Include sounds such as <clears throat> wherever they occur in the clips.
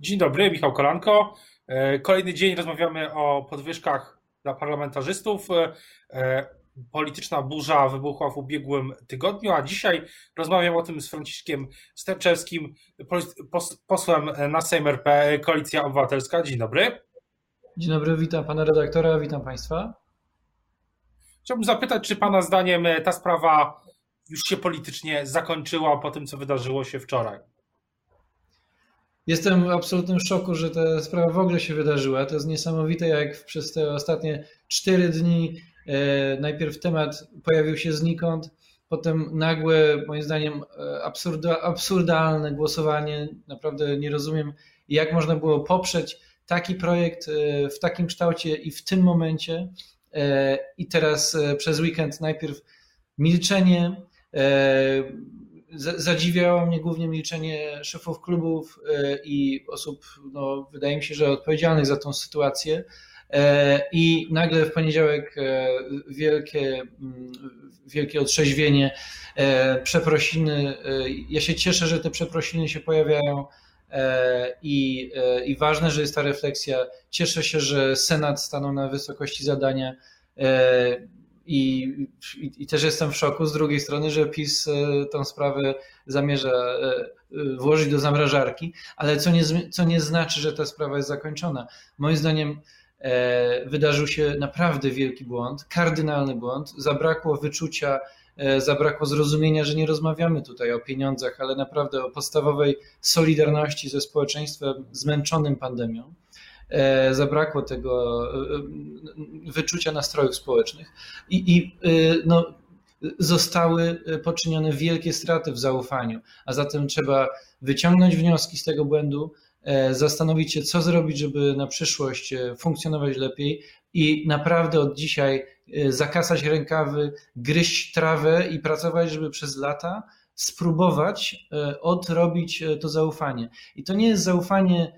Dzień dobry, Michał Kolanko. E, kolejny dzień rozmawiamy o podwyżkach dla parlamentarzystów. E, polityczna burza wybuchła w ubiegłym tygodniu, a dzisiaj rozmawiam o tym z Franciszkiem Sterczewskim, posłem na Sejm RP, Koalicja Obywatelska. Dzień dobry. Dzień dobry, witam pana redaktora, witam państwa. Chciałbym zapytać, czy pana zdaniem ta sprawa już się politycznie zakończyła po tym, co wydarzyło się wczoraj? Jestem w absolutnym szoku, że ta sprawa w ogóle się wydarzyła. To jest niesamowite, jak przez te ostatnie cztery dni e, najpierw temat pojawił się znikąd, potem nagłe, moim zdaniem, e, absurda, absurdalne głosowanie. Naprawdę nie rozumiem, jak można było poprzeć taki projekt e, w takim kształcie i w tym momencie. I teraz przez weekend najpierw milczenie, zadziwiało mnie głównie milczenie szefów klubów e, i osób, no, wydaje mi się, że odpowiedzialnych za tą sytuację. E, I nagle w poniedziałek e, wielkie, mm, wielkie otrzeźwienie, przeprosiny. Ja się cieszę, że te przeprosiny się pojawiają i, i ważne, że jest ta refleksja. Cieszę się, że Senat stanął na wysokości zadania i, i, też jestem w szoku z drugiej strony, że PiS e, tą sprawę zamierza e, e, włożyć do zamrażarki, ale co nie, co nie znaczy, że ta sprawa jest zakończona. Moim zdaniem wydarzył się naprawdę wielki błąd, kardynalny błąd. Zabrakło wyczucia, zabrakło zrozumienia, że nie rozmawiamy tutaj o pieniądzach, ale naprawdę o podstawowej solidarności ze społeczeństwem zmęczonym pandemią. E, zabrakło tego e, e, wyczucia nastrojów społecznych i, i no, zostały poczynione wielkie straty w zaufaniu, a zatem trzeba wyciągnąć wnioski z tego błędu, zastanowić się, co zrobić, żeby na przyszłość funkcjonować lepiej i naprawdę od dzisiaj zakasać rękawy, gryźć trawę i pracować, żeby przez lata spróbować odrobić to zaufanie. I to nie jest zaufanie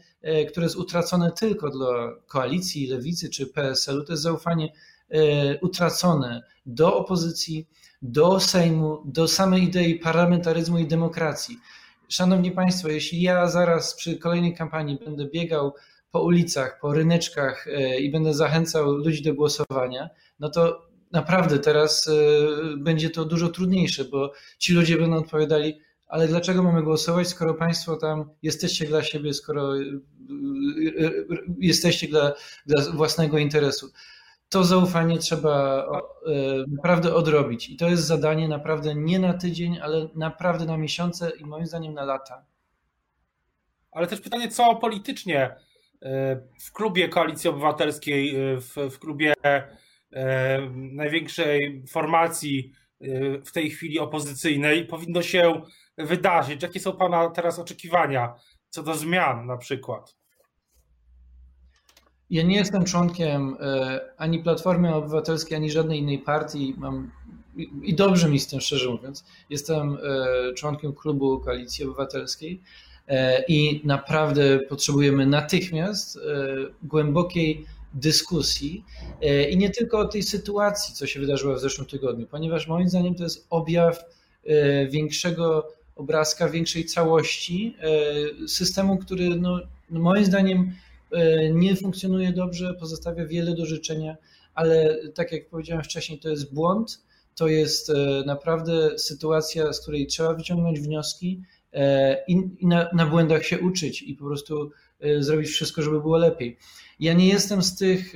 które jest utracone tylko dla koalicji, lewicy czy PSL-u, to jest zaufanie e, utracone do opozycji, do Sejmu, do samej idei parlamentaryzmu i demokracji. Szanowni Państwo, jeśli ja zaraz przy kolejnej kampanii będę biegał po ulicach, po ryneczkach e, i będę zachęcał ludzi do głosowania, no to naprawdę teraz będzie to dużo trudniejsze, bo ci ludzie będą odpowiadali, ale dlaczego mamy głosować, skoro Państwo tam jesteście dla siebie, skoro y, y, y, jesteście dla, dla własnego interesu? To zaufanie trzeba naprawdę odrobić. I to jest zadanie naprawdę nie na tydzień, ale naprawdę na miesiące i moim zdaniem na lata. Ale też pytanie, co politycznie w klubie Koalicji Obywatelskiej, w, w klubie największej formacji w tej chwili opozycyjnej powinno się wydarzyć? Jakie są Pana teraz oczekiwania co do zmian na przykład? Ja nie jestem członkiem e, ani Platformy Obywatelskiej, ani żadnej innej partii. Mam, I dobrze mi z tym, szczerze mówiąc. Jestem e, członkiem klubu Koalicji Obywatelskiej e, i naprawdę potrzebujemy natychmiast głębokiej dyskusji i nie tylko o tej sytuacji, co się wydarzyło w zeszłym tygodniu, ponieważ moim zdaniem to jest objaw większego obrazka większej całości e, systemu, który no, no, moim zdaniem e, nie funkcjonuje dobrze, pozostawia wiele do życzenia, ale tak jak powiedziałem wcześniej, to jest błąd, to jest e, naprawdę sytuacja, z której trzeba wyciągnąć wnioski i, na, na błędach się uczyć i po prostu zrobić wszystko, żeby było lepiej. Ja nie jestem z tych,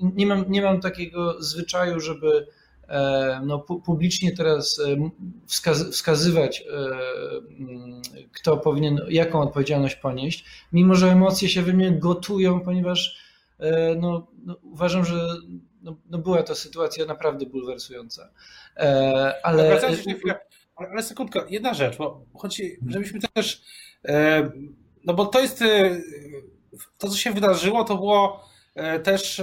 nie mam, nie mam takiego zwyczaju, żeby no, publicznie teraz e, wskazywać, e, kto powinien, jaką odpowiedzialność ponieść, mimo że emocje się we mnie gotują, ponieważ no, no uważam, że no, no, była to sytuacja naprawdę bulwersująca. Ale... Ale sekundkę, jedna rzecz, bo chodzi, żebyśmy też, no bo to jest, to co się wydarzyło, to było też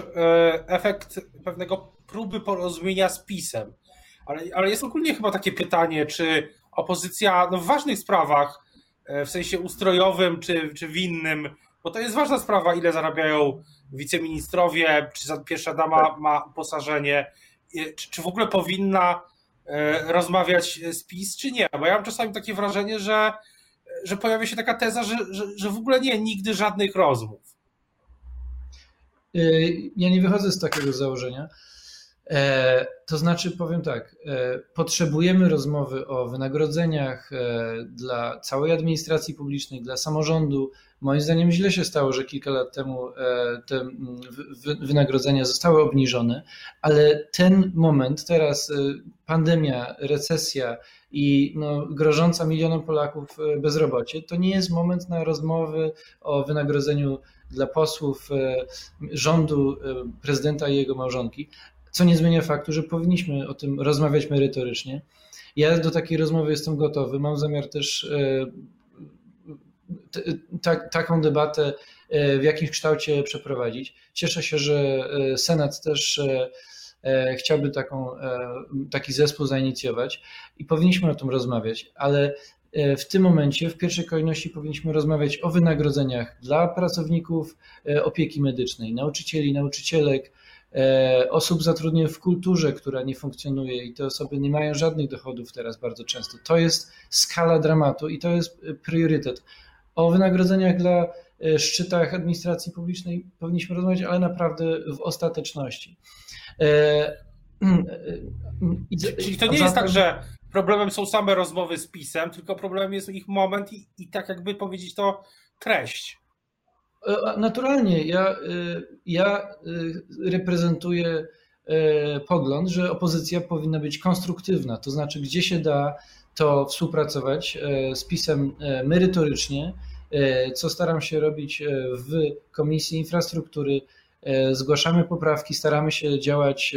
efekt pewnego próby porozumienia z PiSem. Ale, ale jest ogólnie chyba takie pytanie, czy opozycja no w ważnych sprawach, e, w sensie ustrojowym czy, czy winnym, bo to jest ważna sprawa, ile zarabiają wiceministrowie, czy pierwsza dama ma uposażenie, czy, czy w ogóle powinna e, rozmawiać z PiS, czy nie. Bo ja mam czasami takie wrażenie, że że pojawia się taka teza, że, że, że w ogóle nie, nigdy żadnych rozmów. Ja nie wychodzę z takiego założenia. E, to znaczy, powiem tak, e, potrzebujemy rozmowy o wynagrodzeniach e, dla całej administracji publicznej, dla samorządu. Moim zdaniem źle się stało, że kilka lat temu te wynagrodzenia zostały obniżone, ale ten moment, teraz pandemia, recesja i no, grożąca milionom Polaków bezrobocie, to nie jest moment na rozmowy o wynagrodzeniu dla posłów rządu, prezydenta i jego małżonki, co nie zmienia faktu, że powinniśmy o tym rozmawiać merytorycznie. Ja do takiej rozmowy jestem gotowy. Mam zamiar też e, taką debatę e, w jakimś kształcie przeprowadzić. Cieszę się, że e, Senat też chciałby taką, taki zespół zainicjować i powinniśmy o tym rozmawiać, ale w tym momencie w pierwszej kolejności powinniśmy rozmawiać o wynagrodzeniach dla pracowników opieki medycznej, nauczycieli, nauczycielek, osób zatrudnionych w kulturze, która nie funkcjonuje i te osoby nie mają żadnych dochodów teraz bardzo często. To jest skala dramatu i to jest priorytet. O wynagrodzeniach dla e, szczytach administracji publicznej powinniśmy rozmawiać, ale naprawdę w ostateczności. E, <clears throat> Czyli to nie jest tak, że problemem są same rozmowy z PiSem, tylko problemem jest ich moment i, i tak jakby powiedzieć to treść. E, naturalnie, ja, e, ja e, reprezentuję pogląd, że opozycja powinna być konstruktywna, to znaczy, gdzie się da, to współpracować z PiSem merytorycznie, co staram się robić w Komisji Infrastruktury. Zgłaszamy poprawki, staramy się działać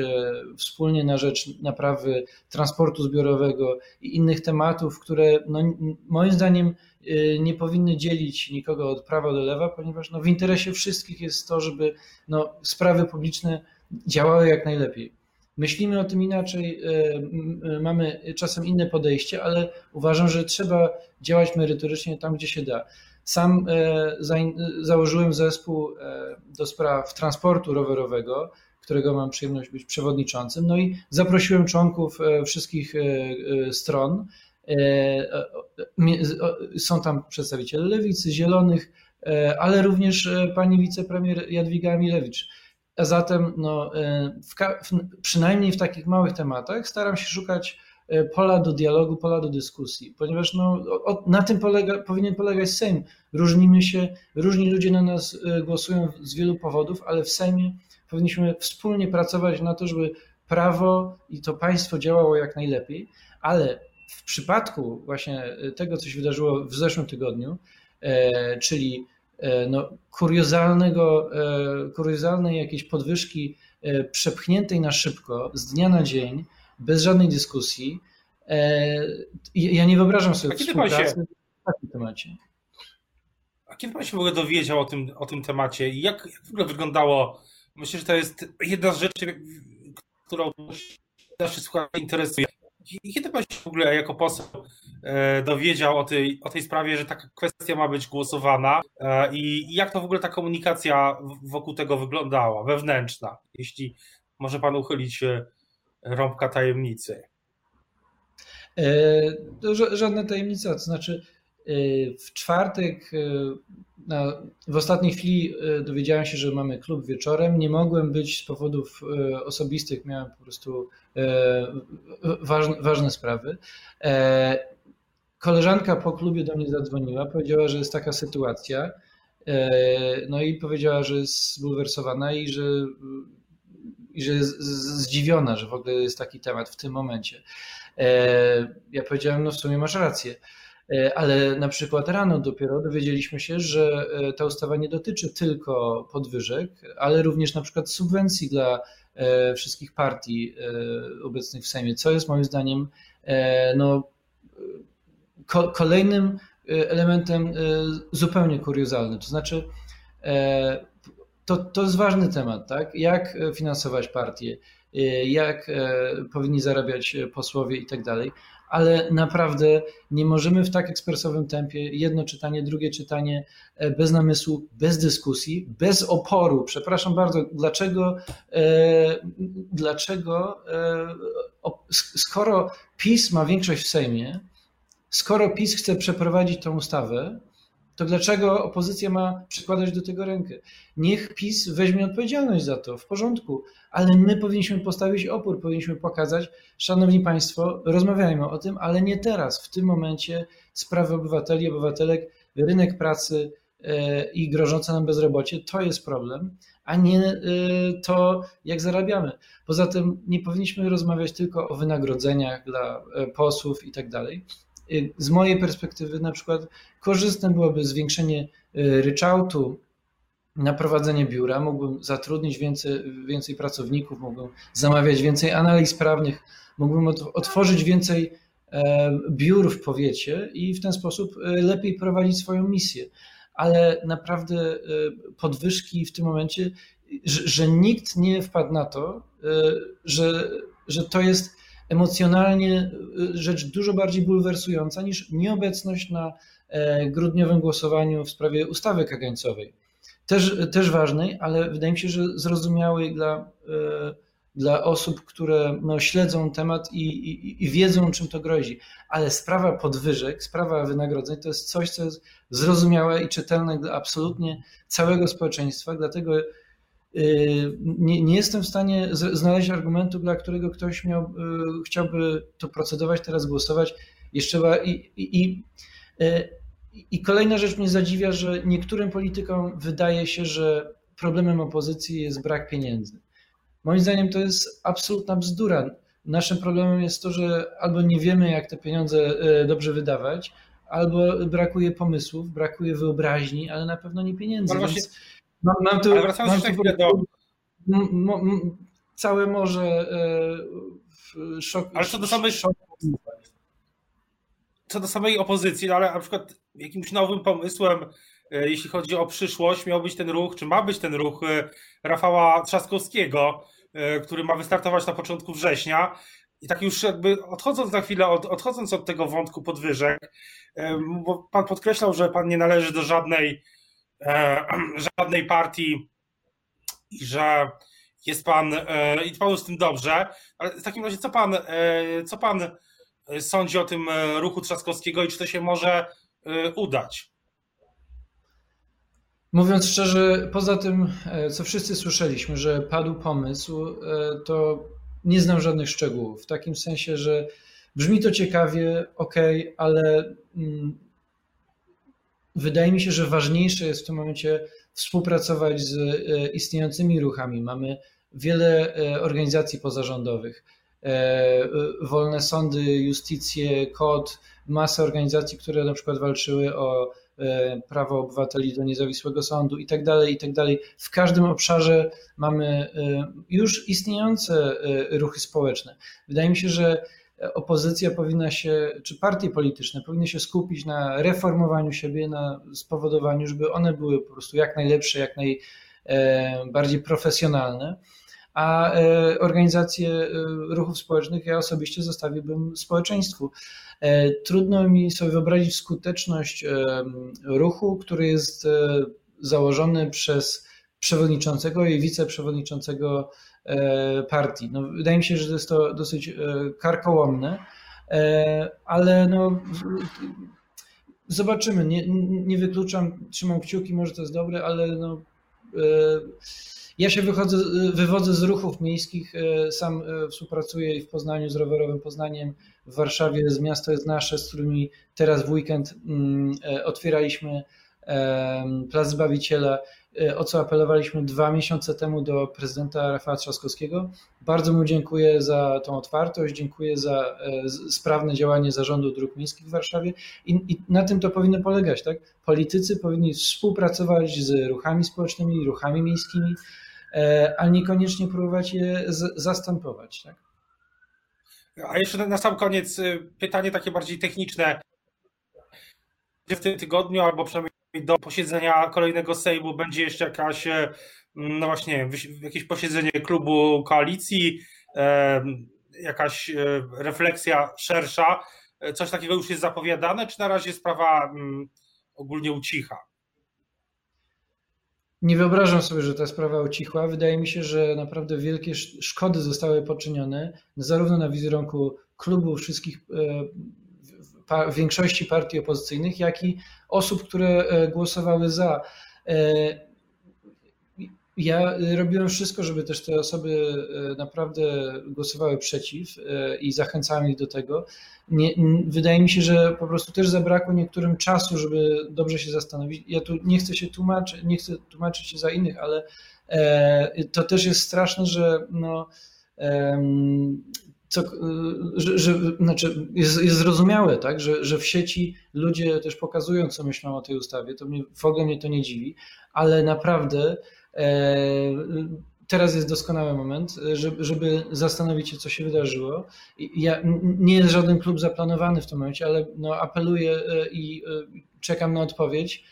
wspólnie na rzecz naprawy transportu zbiorowego i innych tematów, które no, moim zdaniem Y, nie powinny dzielić nikogo od prawa do lewa, ponieważ no, w interesie wszystkich jest to, żeby no, sprawy publiczne działały jak najlepiej. Myślimy o tym inaczej, mamy czasem inne podejście, ale uważam, że trzeba działać merytorycznie tam, gdzie się da. Sam e, założyłem zespół e, do spraw transportu rowerowego, którego mam przyjemność być przewodniczącym. No i zaprosiłem członków e, wszystkich stron są tam przedstawiciele lewicy, zielonych, ale również pani wicepremier Jadwiga Milewicz. A zatem no, w, przynajmniej w takich małych tematach staram się szukać pola do dialogu, pola do dyskusji, ponieważ no, na tym polega, powinien polegać Sejm. Różnimy się, różni ludzie na nas głosują z wielu powodów, ale w Sejmie powinniśmy wspólnie pracować na to, żeby prawo i to państwo działało jak najlepiej, ale w przypadku właśnie tego, co się wydarzyło w zeszłym tygodniu, e, czyli e, no, kuriozalnego, e, kuriozalnej jakiejś podwyżki przepchniętej na szybko, z dnia na dzień, bez żadnej dyskusji, ja nie wyobrażam sobie współpracy się, w takim temacie. A kiedy pan się w ogóle dowiedział o tym, o tym temacie i jak, jak w ogóle wyglądało? Myślę, że to jest jedna z rzeczy, którą nasze słuchacze interesuje. Kiedy pan się w ogóle jako poseł e, dowiedział o tej, o tej sprawie, że taka kwestia ma być głosowana e, i jak to w ogóle ta komunikacja wokół tego wyglądała, wewnętrzna, jeśli może pan uchylić rąbka tajemnicy? E, żadna tajemnica, to znaczy w czwartek na, w ostatniej chwili e, dowiedziałem się, że mamy klub wieczorem. Nie mogłem być z powodów e, osobistych, miałem po prostu e, ważne, ważne sprawy. Koleżanka po klubie do mnie zadzwoniła, powiedziała, że jest taka sytuacja. No i powiedziała, że jest zbulwersowana i że, i że jest zdziwiona, że w ogóle jest taki temat w tym momencie. Ja powiedziałem, no w sumie masz rację. E, ale na przykład rano dopiero dowiedzieliśmy się, że e, ta ustawa nie dotyczy tylko podwyżek, ale również na przykład subwencji dla e, wszystkich partii obecnych w Sejmie, co jest moim zdaniem no, kolejnym elementem zupełnie kuriozalnym. To znaczy, to, to jest ważny temat, tak? Jak finansować partie, jak powinni zarabiać posłowie i tak dalej ale naprawdę nie możemy w tak ekspresowym tempie, jedno czytanie, drugie czytanie, e, bez namysłu, bez dyskusji, bez oporu. Przepraszam bardzo, dlaczego, e, dlaczego e, skoro PiS ma większość w Sejmie, skoro PiS chce przeprowadzić tę ustawę, to dlaczego opozycja ma przykładać do tego rękę? Niech PiS weźmie odpowiedzialność za to, w porządku, ale my powinniśmy postawić opór, powinniśmy pokazać, szanowni państwo, rozmawiajmy o tym, ale nie teraz, w tym momencie sprawy obywateli, obywatelek, rynek pracy e, i grożące nam bezrobocie, to jest problem, a nie e, to, jak zarabiamy. Poza tym nie powinniśmy rozmawiać tylko o wynagrodzeniach dla e, posłów i tak dalej, z mojej perspektywy na przykład korzystne byłoby zwiększenie y, ryczałtu na prowadzenie biura, mógłbym zatrudnić więcej, więcej pracowników, mógłbym zamawiać więcej analiz prawnych, mógłbym otworzyć więcej e, biur w powiecie i w ten sposób e, lepiej prowadzić swoją misję. Ale naprawdę e, podwyżki w tym momencie, że, że nikt nie wpadł na to, że, że to jest emocjonalnie y, rzecz dużo bardziej bulwersująca niż nieobecność na e, grudniowym głosowaniu w sprawie ustawy kagańcowej. Też, też ważnej, ale wydaje mi się, że zrozumiałej dla, e, dla osób, które no, śledzą temat i, i, i wiedzą, czym to grozi. Ale sprawa podwyżek, sprawa wynagrodzeń to jest coś, co jest zrozumiałe i czytelne dla absolutnie całego społeczeństwa. Dlatego nie, nie, jestem w stanie znaleźć argumentu, dla którego ktoś miał, yy, chciałby to procedować, teraz głosować. Jeszcze i, i, yy, I kolejna rzecz mnie zadziwia, że niektórym politykom wydaje się, że problemem opozycji jest brak pieniędzy. Moim zdaniem to jest absolutna bzdura. Naszym problemem jest to, że albo nie wiemy, jak te pieniądze dobrze wydawać, albo brakuje pomysłów, brakuje wyobraźni, ale na pewno nie pieniędzy. No właśnie, Więc Mam, mam tu, Ale wracając mam jeszcze chwilę do... Całe morze e, szok. Ale co do samej... Co do samej opozycji, no ale na przykład jakimś nowym pomysłem, e, jeśli chodzi o przyszłość, miał być ten ruch, czy ma być ten ruch e, Rafała Trzaskowskiego, który ma wystartować na początku września. I tak już jakby odchodząc na chwilę, od, odchodząc od tego wątku podwyżek, bo pan podkreślał, że pan nie należy do żadnej E, <clears throat> żadnej partii i że jest pan e, i panu z tym dobrze. Ale w takim razie, co pan, e, co pan sądzi o tym ruchu Trzaskowskiego i czy to się może udać? Mówiąc szczerze, poza tym, co wszyscy słyszeliśmy, że padł pomysł, to nie znam żadnych szczegółów. W takim sensie, że brzmi to ciekawie, ok, ale mm, Wydaje mi się, że ważniejsze jest w tym momencie współpracować z e, istniejącymi ruchami. Mamy wiele e, organizacji pozarządowych, e, wolne sądy, justicje, KOD, masę organizacji, które na przykład walczyły o prawo obywateli do niezawisłego sądu i tak dalej, i tak dalej. W każdym obszarze mamy już istniejące ruchy społeczne. Wydaje mi się, że opozycja powinna się, czy partie polityczne powinny się skupić na reformowaniu siebie, na spowodowaniu, żeby one były po prostu jak najlepsze, jak najbardziej e, profesjonalne. A e, organizacje e, ruchów społecznych ja osobiście zostawiłbym społeczeństwu. Trudno mi sobie wyobrazić skuteczność ruchu, który jest założony przez przewodniczącego i wiceprzewodniczącego E, partii. No, wydaje mi się, że jest to dosyć e, karkołomne, e, ale no, zobaczymy. Nie, nie wykluczam, trzymam kciuki, może to jest dobre, ale no, ja się wychodzę, wywodzę z ruchów miejskich, sam współpracuję w Poznaniu z rowerowym Poznaniem, w Warszawie z Miasto jest Nasze, z którymi teraz w weekend mm, otwieraliśmy Plac Zbawiciela. E, o co apelowaliśmy dwa miesiące temu do prezydenta Rafała Trzaskowskiego. Bardzo mu dziękuję za tą otwartość, dziękuję za e, sprawne działanie Zarządu Dróg Miejskich w Warszawie i, i na tym to powinno polegać. Tak? Politycy powinni współpracować z ruchami społecznymi, ruchami miejskimi, e, a niekoniecznie próbować je zastępować. Tak? A jeszcze na sam koniec pytanie takie bardziej techniczne. W tym tygodniu, albo przynajmniej do posiedzenia kolejnego Sejmu będzie jeszcze jakaś, e, no właśnie, jakieś posiedzenie klubu koalicji, e, jakaś e, refleksja szersza. Coś takiego już jest zapowiadane, czy na razie sprawa mm, ogólnie ucicha? Nie wyobrażam sobie, że ta sprawa ucichła. Wydaje mi się, że naprawdę wielkie szkody zostały poczynione, zarówno na wizerunku klubu, wszystkich większości partii opozycyjnych, jak i osób, które głosowały za. Ja robiłem wszystko, żeby też te osoby naprawdę głosowały przeciw i zachęcałem ich do tego. Nie, wydaje mi się, że po prostu też zabrakło niektórym czasu, żeby dobrze się zastanowić. Ja tu nie chcę się tłumaczyć, nie chcę tłumaczyć się za innych, ale to też jest straszne, że no, co, że, że, znaczy jest, jest zrozumiałe, tak, że, że w sieci ludzie też pokazują, co myślą o tej ustawie. To mnie, w ogóle mnie to nie dziwi, ale naprawdę e, teraz jest doskonały moment, żeby, żeby zastanowić się, co się wydarzyło. Ja, nie jest żaden klub zaplanowany w tym momencie, ale no, apeluję e, i e, czekam na odpowiedź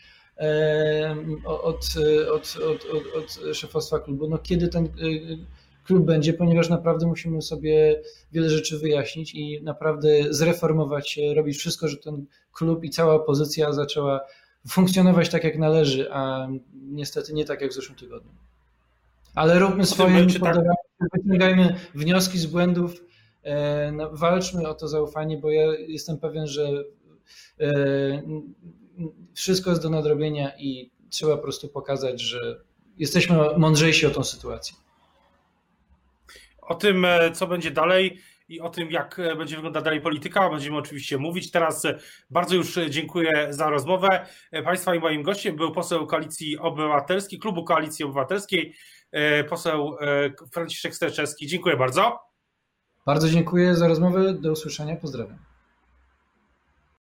od, od, od, od, od szefostwa klubu, no kiedy ten klub będzie, ponieważ naprawdę musimy sobie wiele rzeczy wyjaśnić i naprawdę zreformować się, robić wszystko, żeby ten klub i cała opozycja zaczęła funkcjonować tak, jak należy, a niestety nie tak, jak w zeszłym tygodniu. Ale róbmy swoje, tak... wyciągajmy wnioski z błędów, e, no, walczmy o to zaufanie, bo ja jestem pewien, że e, wszystko jest do nadrobienia i trzeba po prostu pokazać, że jesteśmy mądrzejsi o tą sytuację. O tym, e, co będzie dalej i o tym, jak e, będzie wyglądać dalej polityka, będziemy oczywiście mówić. Teraz e, bardzo już dziękuję za rozmowę. Państwa i moim gościem był poseł Koalicji Obywatelskiej, Klubu Koalicji Obywatelskiej, poseł Franciszek Sterczewski. Dziękuję bardzo. Bardzo dziękuję za rozmowę. Do usłyszenia. Pozdrawiam.